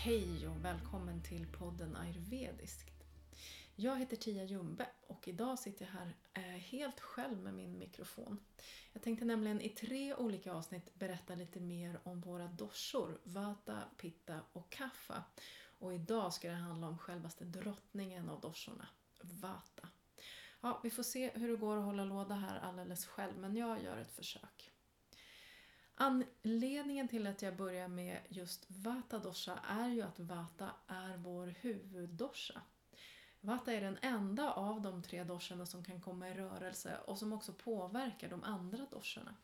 Hej och välkommen till podden Ayurvediskt. Jag heter Tia Jumbe och idag sitter jag här eh, helt själv med min mikrofon. Jag tänkte nämligen i tre olika avsnitt berätta lite mer om våra doshor, Vata, Pitta och Kaffa. Och idag ska det handla om självaste drottningen av doshorna, Vata. Ja, vi får se hur det går att hålla låda här alldeles själv, men jag gör ett försök. Anledningen till att jag börjar med just Vata dosha är ju att Vata är vår huvuddosha. Vata är den enda av de tre doshorna som kan komma i rörelse och som också påverkar de andra doshorna.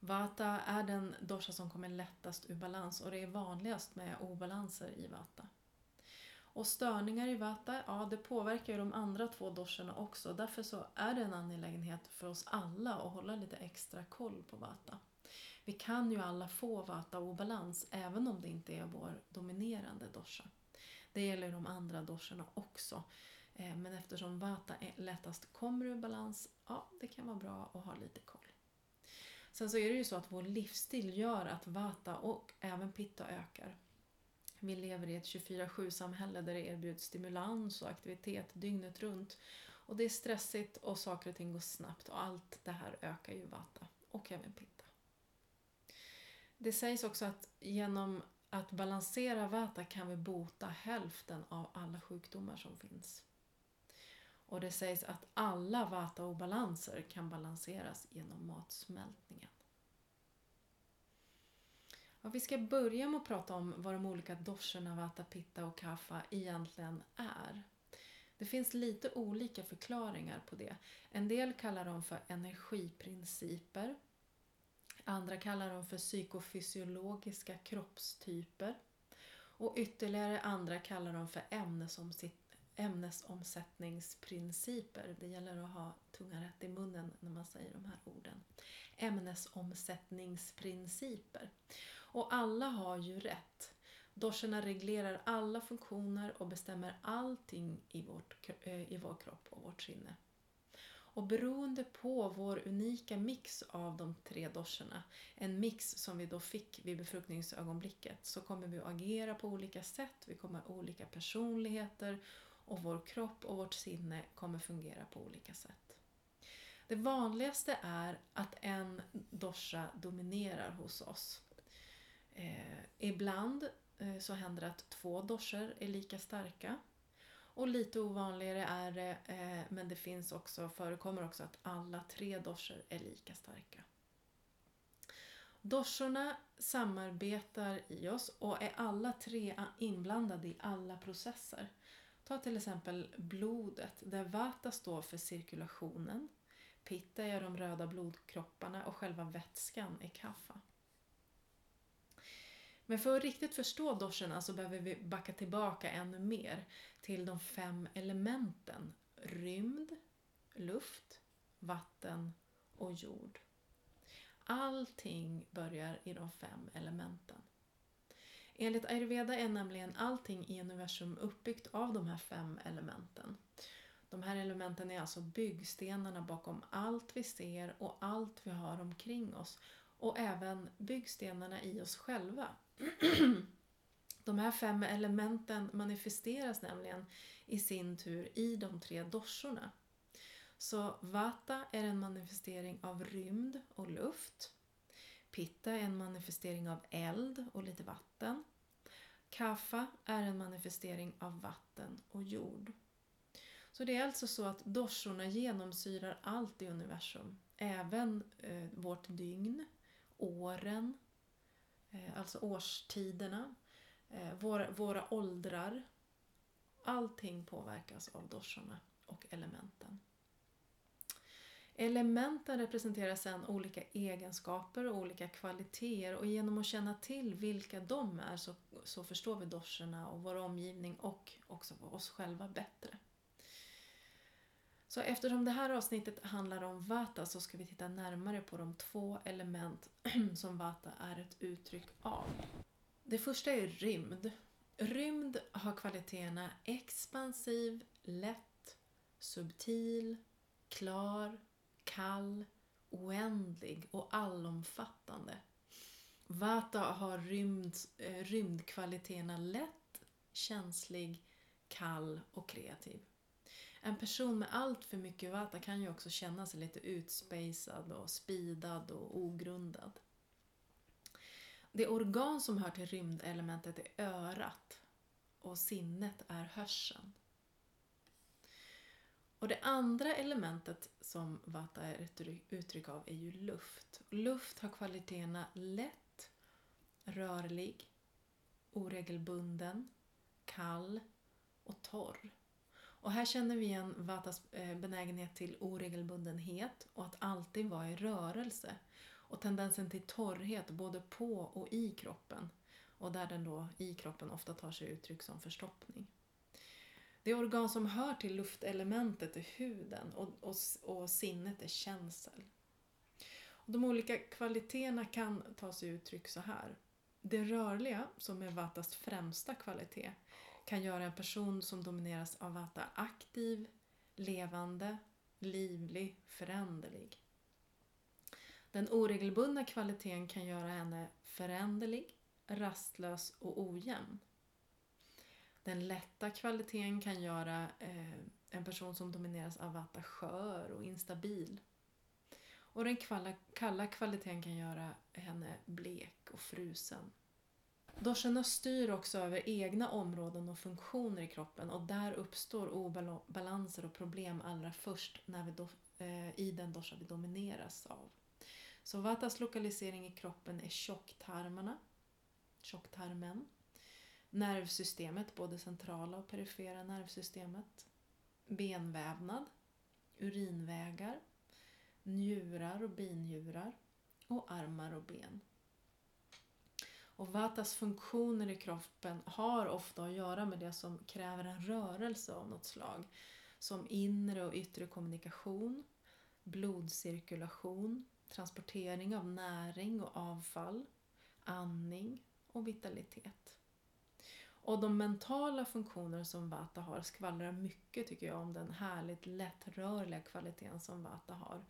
Vata är den dosha som kommer lättast ur balans och det är vanligast med obalanser i Vata. Och störningar i Vata, ja det påverkar ju de andra två doshorna också. Därför så är det en angelägenhet för oss alla att hålla lite extra koll på Vata. Vi kan ju alla få Vata-obalans även om det inte är vår dominerande dosha. Det gäller de andra doshorna också. Eh, men eftersom Vata är lättast kommer ur balans, ja det kan vara bra att ha lite koll. Sen så är det ju så att vår livsstil gör att Vata och även Pitta ökar. Vi lever i ett 24-7 samhälle där det erbjuds stimulans och aktivitet dygnet runt. Och det är stressigt och saker och ting går snabbt och allt det här ökar ju Vata och även Pitta. Det sägs också att genom att balansera Vata kan vi bota hälften av alla sjukdomar som finns. Och det sägs att alla Vata-obalanser kan balanseras genom matsmältningen. Ja, vi ska börja med att prata om vad de olika doshorna Vata, Pitta och Kapha egentligen är. Det finns lite olika förklaringar på det. En del kallar dem för energiprinciper. Andra kallar dem för psykofysiologiska kroppstyper. Och ytterligare andra kallar dem för ämnesomsättningsprinciper. Det gäller att ha tungan rätt i munnen när man säger de här orden. Ämnesomsättningsprinciper. Och alla har ju rätt. Doshorna reglerar alla funktioner och bestämmer allting i, vårt, eh, i vår kropp och vårt sinne. Och beroende på vår unika mix av de tre doshorna, en mix som vi då fick vid befruktningsögonblicket, så kommer vi att agera på olika sätt, vi kommer ha olika personligheter och vår kropp och vårt sinne kommer fungera på olika sätt. Det vanligaste är att en dosha dominerar hos oss. Eh, ibland eh, så händer det att två doscher är lika starka. Och lite ovanligare är det, eh, men det finns också, förekommer också att alla tre doscher är lika starka. Dorsorna samarbetar i oss och är alla tre inblandade i alla processer. Ta till exempel blodet, där Vata står för cirkulationen, Pitta är de röda blodkropparna och själva vätskan är kaffa. Men för att riktigt förstå dosherna så behöver vi backa tillbaka ännu mer till de fem elementen. Rymd, luft, vatten och jord. Allting börjar i de fem elementen. Enligt ayurveda är nämligen allting i universum uppbyggt av de här fem elementen. De här elementen är alltså byggstenarna bakom allt vi ser och allt vi har omkring oss och även byggstenarna i oss själva. De här fem elementen manifesteras nämligen i sin tur i de tre doshorna. Så Vata är en manifestering av rymd och luft. Pitta är en manifestering av eld och lite vatten. Kaffa är en manifestering av vatten och jord. Så det är alltså så att doshorna genomsyrar allt i universum. Även eh, vårt dygn, åren, Eh, alltså årstiderna, eh, våra, våra åldrar. Allting påverkas av doshorna och elementen. Elementen representerar sedan olika egenskaper och olika kvaliteter och genom att känna till vilka de är så, så förstår vi doshorna och vår omgivning och också oss själva bättre. Så eftersom det här avsnittet handlar om Vata så ska vi titta närmare på de två element som Vata är ett uttryck av. Det första är rymd. Rymd har kvaliteterna expansiv, lätt, subtil, klar, kall, oändlig och allomfattande. Vata har rymd, eh, rymdkvaliteterna lätt, känslig, kall och kreativ. En person med allt för mycket vata kan ju också känna sig lite utspejsad och speedad och ogrundad. Det organ som hör till rymdelementet är örat och sinnet är hörseln. Och det andra elementet som vata är ett uttryck av är ju luft. Luft har kvaliteterna lätt, rörlig, oregelbunden, kall och torr. Och här känner vi igen Vatas eh, benägenhet till oregelbundenhet och att alltid vara i rörelse. Och tendensen till torrhet både på och i kroppen. Och där den då i kroppen ofta tar sig uttryck som förstoppning. Det organ som hör till luftelementet är huden och, och, och sinnet är känsel. Och de olika kvaliteterna kan ta sig uttryck så här. Det rörliga, som är Vatas främsta kvalitet, kan göra en person som domineras av Vata aktiv, levande, livlig, föränderlig. Den oregelbundna kvaliteten kan göra henne föränderlig, rastlös och ojämn. Den lätta kvaliteten kan göra eh, en person som domineras av Vata skör och instabil. Och den kalla, kalla kvaliteten kan göra henne blek och frusen. Doshorna styr också över egna områden och funktioner i kroppen och där uppstår obalanser och problem allra först när vi do, eh, i den dosha vi domineras av. Så Vatas lokalisering i kroppen är tjocktarmarna, tjocktarmen, nervsystemet, både centrala och perifera nervsystemet, benvävnad, urinvägar, njurar och binjurar och armar och ben. Och Vatas funktioner i kroppen har ofta att göra med det som kräver en rörelse av något slag. Som inre och yttre kommunikation, blodcirkulation, transportering av näring och avfall, andning och vitalitet. Och de mentala funktioner som Vata har skvallrar mycket tycker jag om den härligt lättrörliga kvaliteten som Vata har.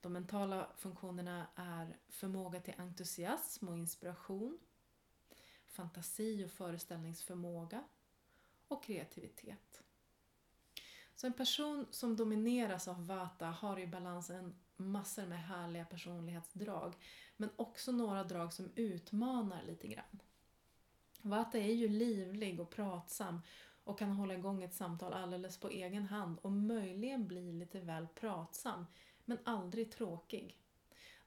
De mentala funktionerna är förmåga till entusiasm och inspiration, fantasi och föreställningsförmåga och kreativitet. Så en person som domineras av Vata har i balansen massor med härliga personlighetsdrag men också några drag som utmanar lite grann. Vata är ju livlig och pratsam och kan hålla igång ett samtal alldeles på egen hand och möjligen bli lite väl pratsam men aldrig tråkig.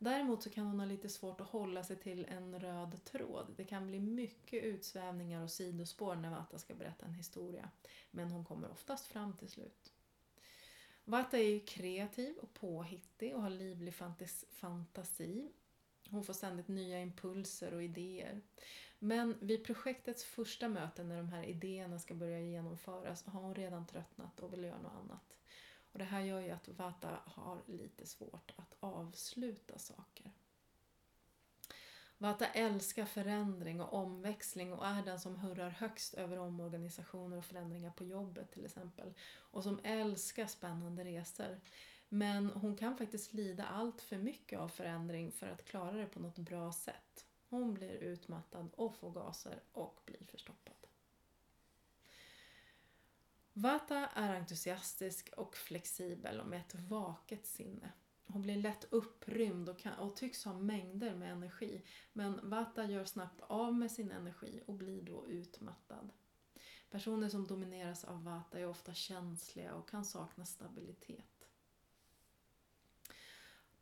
Däremot så kan hon ha lite svårt att hålla sig till en röd tråd. Det kan bli mycket utsvävningar och sidospår när Vata ska berätta en historia. Men hon kommer oftast fram till slut. Vata är ju kreativ och påhittig och har livlig fantasi. Hon får ständigt nya impulser och idéer. Men vid projektets första möte när de här idéerna ska börja genomföras har hon redan tröttnat och vill göra något annat. Och det här gör ju att Vata har lite svårt att avsluta saker. Vata älskar förändring och omväxling och är den som hurrar högst över omorganisationer och förändringar på jobbet till exempel. Och som älskar spännande resor. Men hon kan faktiskt lida allt för mycket av förändring för att klara det på något bra sätt. Hon blir utmattad och får gaser och blir förstoppad. Vata är entusiastisk och flexibel och med ett vaket sinne. Hon blir lätt upprymd och, kan, och tycks ha mängder med energi. Men Vata gör snabbt av med sin energi och blir då utmattad. Personer som domineras av Vata är ofta känsliga och kan sakna stabilitet.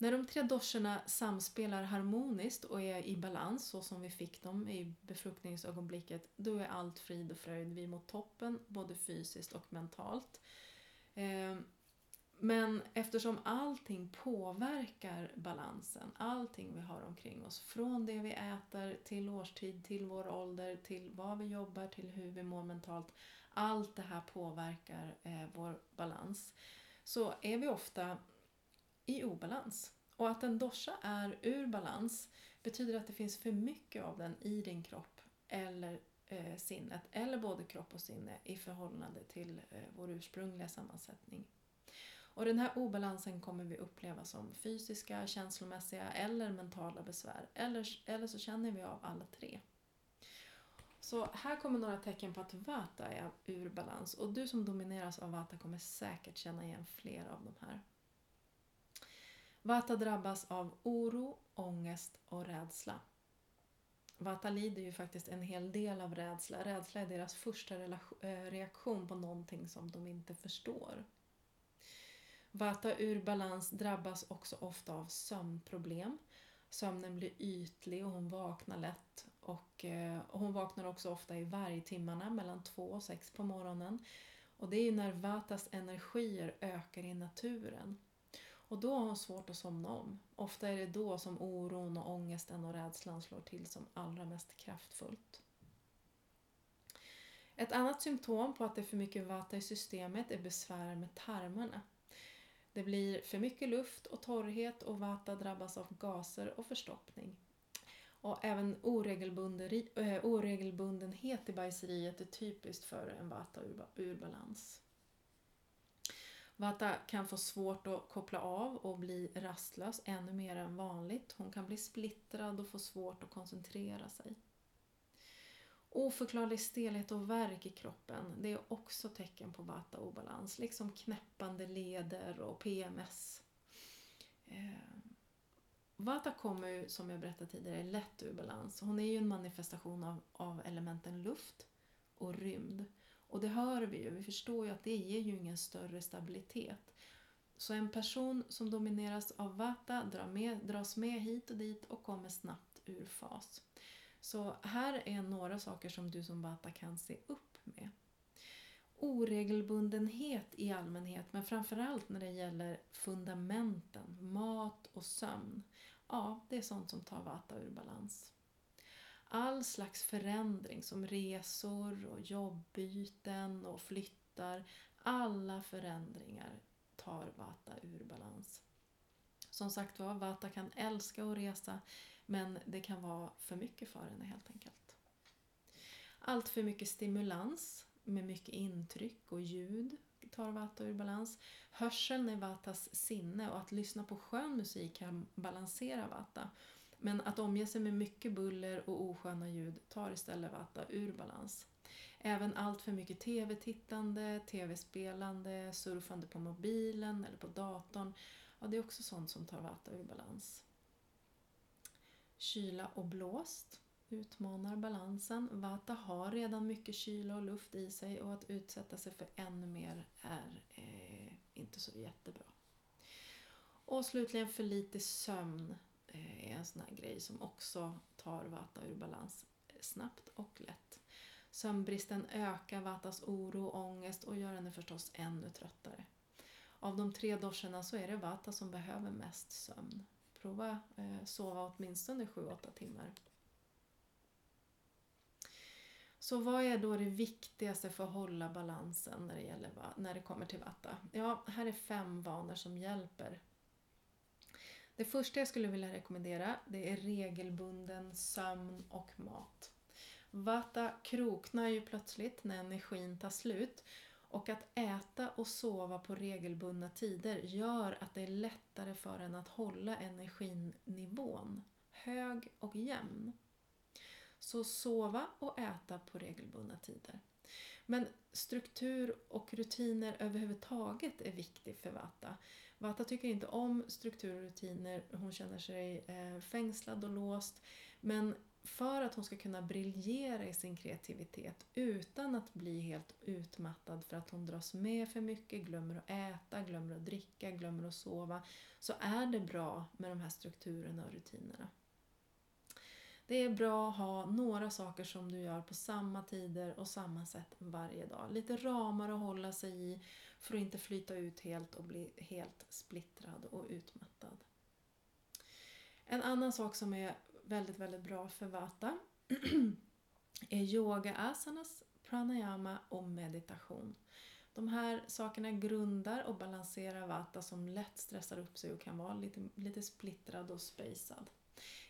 När de tre doscherna samspelar harmoniskt och är i balans så som vi fick dem i befruktningsögonblicket, då är allt frid och fröjd. Vi mot toppen, både fysiskt och mentalt. Ehm, men eftersom allting påverkar balansen, allting vi har omkring oss, från det vi äter till årstid, till vår ålder, till vad vi jobbar, till hur vi mår mentalt. Allt det här påverkar eh, vår balans. Så är vi ofta i obalans. Och att en dosha är ur balans betyder att det finns för mycket av den i din kropp eller eh, sinnet, eller både kropp och sinne i förhållande till eh, vår ursprungliga sammansättning. Och den här obalansen kommer vi uppleva som fysiska, känslomässiga eller mentala besvär. Eller, eller så känner vi av alla tre. Så här kommer några tecken på att Vata är ur balans och du som domineras av Vata kommer säkert känna igen flera av de här. Vata drabbas av oro, ångest och rädsla. Vata lider ju faktiskt en hel del av rädsla. Rädsla är deras första eh, reaktion på någonting som de inte förstår. Vata ur balans drabbas också ofta av sömnproblem. Sömnen blir ytlig och hon vaknar lätt. Och, och hon vaknar också ofta i vargtimmarna mellan två och sex på morgonen. Och det är ju när Vatas energier ökar i naturen. Och då har hon svårt att somna om. Ofta är det då som oron och ångesten och rädslan slår till som allra mest kraftfullt. Ett annat symptom på att det är för mycket vata i systemet är besvär med tarmarna. Det blir för mycket luft och torrhet och vata drabbas av gaser och förstoppning. Och även eh, oregelbundenhet i bajseriet är typiskt för en vata ur balans. Vata kan få svårt att koppla av och bli rastlös ännu mer än vanligt. Hon kan bli splittrad och få svårt att koncentrera sig. Oförklarlig stelhet och värk i kroppen det är också tecken på vata-obalans, liksom knäppande leder och PMS. Eh, vata kommer ju, som jag berättade tidigare, lätt ur balans. Hon är ju en manifestation av, av elementen luft och rymd. Och det hör vi ju, vi förstår ju att det ger ju ingen större stabilitet. Så en person som domineras av vata drar med, dras med hit och dit och kommer snabbt ur fas. Så här är några saker som du som vata kan se upp med. Oregelbundenhet i allmänhet, men framförallt när det gäller fundamenten, mat och sömn. Ja, det är sånt som tar vata ur balans all slags förändring som resor och jobbyten och flyttar. Alla förändringar tar Vata ur balans. Som sagt var, Vata kan älska att resa men det kan vara för mycket för henne helt enkelt. Allt för mycket stimulans med mycket intryck och ljud tar Vata ur balans. Hörseln är Vatas sinne och att lyssna på skön musik kan balansera Vata. Men att omge sig med mycket buller och osköna ljud tar istället Vata ur balans. Även allt för mycket tv-tittande, tv-spelande, surfande på mobilen eller på datorn, ja, det är också sånt som tar Vata ur balans. Kyla och blåst utmanar balansen. Vata har redan mycket kyla och luft i sig och att utsätta sig för ännu mer är eh, inte så jättebra. Och slutligen för lite sömn Eh, är en sån här grej som också tar Vata ur balans snabbt och lätt. Sömnbristen ökar Vatas oro och ångest och gör henne förstås ännu tröttare. Av de tre doscherna så är det Vata som behöver mest sömn. Prova eh, sova åtminstone 7-8 timmar. Så vad är då det viktigaste för att hålla balansen när det, gäller, när det kommer till Vata? Ja, här är fem vanor som hjälper det första jag skulle vilja rekommendera det är regelbunden sömn och mat. Vata kroknar ju plötsligt när energin tar slut och att äta och sova på regelbundna tider gör att det är lättare för en att hålla energinivån hög och jämn. Så sova och äta på regelbundna tider. Men struktur och rutiner överhuvudtaget är viktigt för Vata. Vata tycker inte om struktur och rutiner, hon känner sig eh, fängslad och låst. Men för att hon ska kunna briljera i sin kreativitet utan att bli helt utmattad för att hon dras med för mycket, glömmer att äta, glömmer att dricka, glömmer att sova, så är det bra med de här strukturerna och rutinerna. Det är bra att ha några saker som du gör på samma tider och samma sätt varje dag. Lite ramar att hålla sig i för att inte flyta ut helt och bli helt splittrad och utmattad. En annan sak som är väldigt, väldigt bra för Vata är yoga asanas, pranayama och meditation. De här sakerna grundar och balanserar Vata som lätt stressar upp sig och kan vara lite, lite splittrad och spejsad.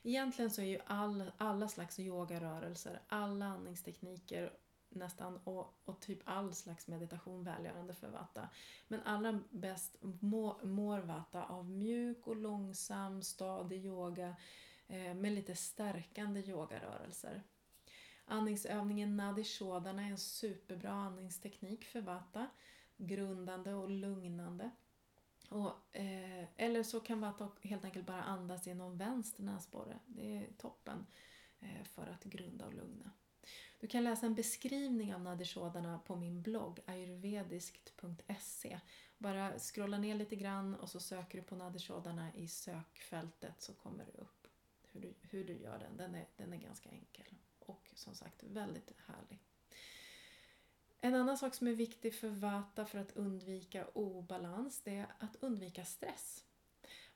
Egentligen så är ju all, alla slags yogarörelser, alla andningstekniker nästan och, och typ all slags meditation välgörande för Vata. Men allra bäst må, mår Vata av mjuk och långsam stadig yoga eh, med lite stärkande yogarörelser. Andningsövningen Nadi Shodana är en superbra andningsteknik för Vata. Grundande och lugnande. Och, eh, eller så kan Vata helt enkelt bara andas genom vänster näsborre. Det är toppen eh, för att grunda och lugna. Du kan läsa en beskrivning av Nadishodana på min blogg ayurvediskt.se. Bara scrolla ner lite grann och så söker du på Nadishodana i sökfältet så kommer det upp hur du, hur du gör den. Den är, den är ganska enkel och som sagt väldigt härlig. En annan sak som är viktig för Vata för att undvika obalans det är att undvika stress.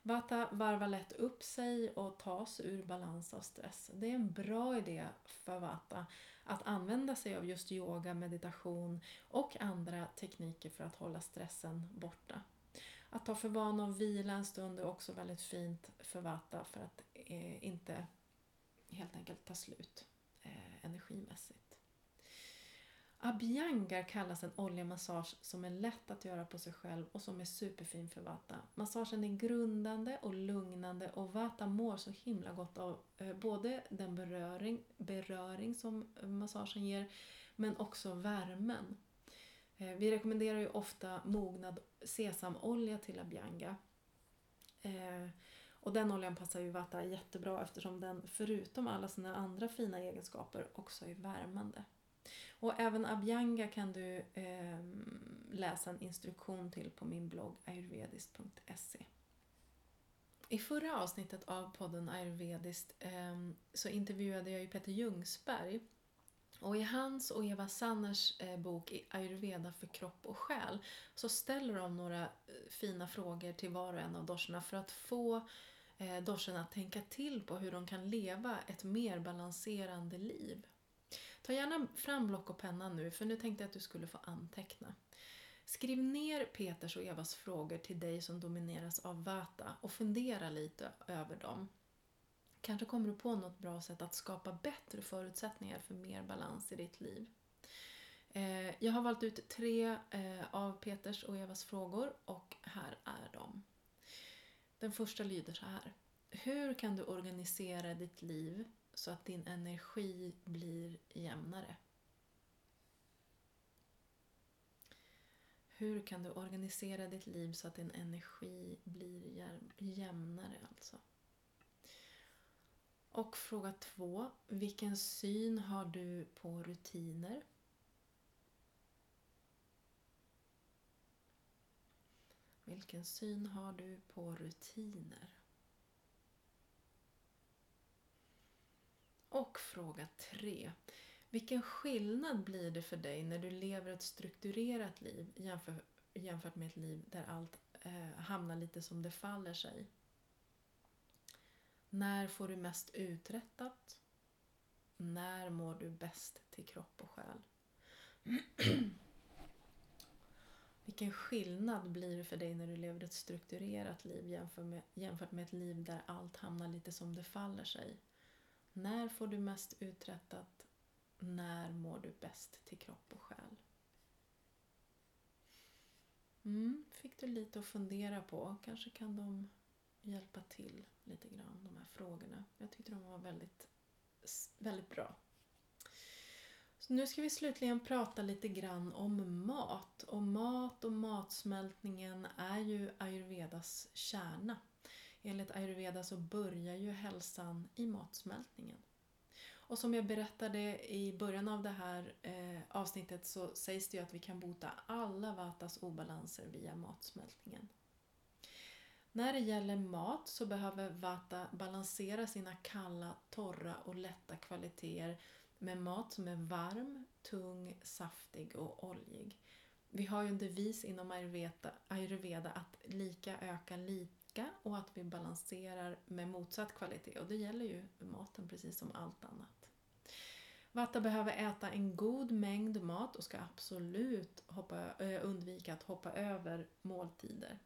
Vata varvar lätt upp sig och tas ur balans av stress. Det är en bra idé för Vata att använda sig av just yoga, meditation och andra tekniker för att hålla stressen borta. Att ta för vana att vila en stund är också väldigt fint för Vata för att eh, inte helt enkelt ta slut eh, energimässigt. Abhyangar kallas en oljemassage som är lätt att göra på sig själv och som är superfin för Vata. Massagen är grundande och lugnande och Vata mår så himla gott av eh, både den beröring, beröring som eh, massagen ger men också värmen. Eh, vi rekommenderar ju ofta mognad sesamolja till Abhyanga. Och den oljan passar ju Vata jättebra eftersom den förutom alla sina andra fina egenskaper också är värmande. Och även Abhyanga kan du eh, läsa en instruktion till på min blogg ayurvediskt.se. I förra avsnittet av podden Ayurvediskt eh, så intervjuade jag ju Peter Ljungsberg. Och i hans och Eva Sanners eh, bok Ayurveda för kropp och själ så ställer de några eh, fina frågor till var och en av doscherna för att få eh, att tänka till på hur de kan leva ett mer balanserande liv. Ta gärna fram block och penna nu för nu tänkte jag att du skulle få anteckna. Skriv ner Peters och Evas frågor till dig som domineras av Vata och fundera lite över dem. Kanske kommer du på något bra sätt att skapa bättre förutsättningar för mer balans i ditt liv. Eh, jag har valt ut tre eh, av Peters och Evas frågor och här är de. Den första lyder så här. Hur kan du organisera ditt liv så att din energi blir jämnare. Hur kan du organisera ditt liv så att din energi blir jämnare alltså? Och fråga två. Vilken syn har du på rutiner? Vilken syn har du på rutiner? Och fråga tre. Vilken skillnad blir det för dig när du lever ett strukturerat liv jämför, jämfört med ett liv där allt eh, hamnar lite som det faller sig? När får du mest uträttat? När mår du bäst till kropp och själ? Vilken skillnad blir det för dig när du lever ett strukturerat liv jämfört med, jämfört med ett liv där allt hamnar lite som det faller sig? När får du mest uträttat? När mår du bäst till kropp och själ? Mm, fick du lite att fundera på. Kanske kan de hjälpa till lite grann, de här frågorna. Jag tyckte de var väldigt, väldigt bra. Så nu ska vi slutligen prata lite grann om mat. Och mat och matsmältningen är ju ayurvedas kärna. Enligt ayurveda så börjar ju hälsan i matsmältningen. Och som jag berättade i början av det här eh, avsnittet så sägs det ju att vi kan bota alla vatas obalanser via matsmältningen. När det gäller mat så behöver vata balansera sina kalla, torra och lätta kvaliteter med mat som är varm, tung, saftig och oljig. Vi har ju en devis inom ayurveda, ayurveda att lika öka lite lika och att vi balanserar med motsatt kvalitet. Och det gäller ju maten precis som allt annat. Vatta behöver äta en god mängd mat och ska absolut hoppa, eh, undvika att hoppa över måltider.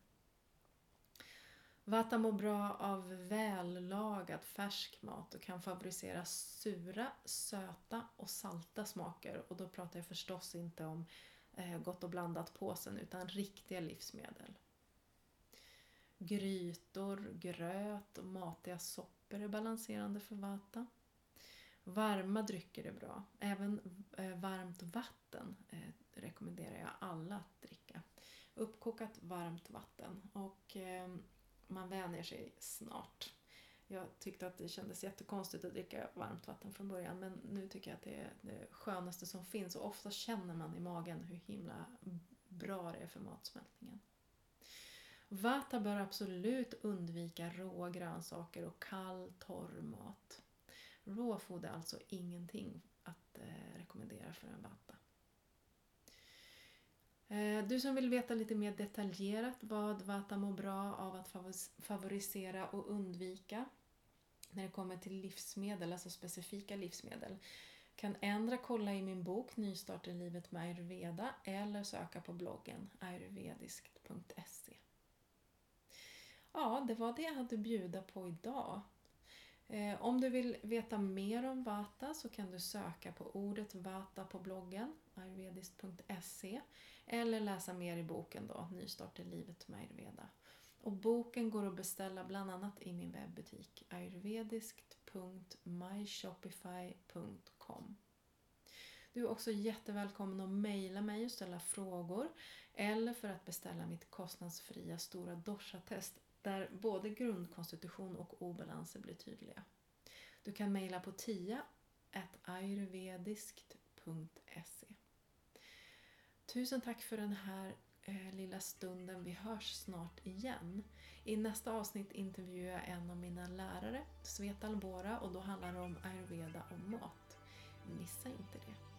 Vata mår bra av vällagad färsk mat och kan favorisera sura, söta och salta smaker. Och då pratar jag förstås inte om eh, gott och blandat påsen utan riktiga livsmedel. Grytor, gröt och matiga soppor är balanserande för Vata. Varma drycker är bra. Även eh, varmt vatten eh, rekommenderar jag alla att dricka. Uppkokat varmt vatten och ehm, man vänjer sig snart. Jag tyckte att det kändes jättekonstigt att dricka varmt vatten från början men nu tycker jag att det är det skönaste som finns och ofta känner man i magen hur himla bra det är för matsmältningen. Vata bör absolut undvika råa grönsaker och kall torr mat. Råfod är alltså ingenting att eh, rekommendera för en vata. Eh, du som vill veta lite mer detaljerat vad Vata mår bra av att favorisera och undvika när det kommer till livsmedel, alltså specifika livsmedel kan ändra kolla i min bok Nystart i livet med ayurveda eller söka på bloggen ayurvediskt.se. Ja, det var det jag hade att bjuda på idag. Eh, om du vill veta mer om Vata så kan du söka på ordet Vata på bloggen ayurvediskt.se eller läsa mer i boken då, Nystart i livet med ayurveda. Och boken går att beställa bland annat i min webbutik ayurvediskt.myshopify.com Du är också jättevälkommen att mejla mig och ställa frågor eller för att beställa mitt kostnadsfria Stora Dosha-test där både grundkonstitution och obalanser blir tydliga. Du kan mejla på tia ayurvediskt.se Tusen tack för den här eh, lilla stunden. Vi hörs snart igen. I nästa avsnitt intervjuar jag en av mina lärare, Sveta Albora, och då handlar det om ayurveda och mat. Missa inte det.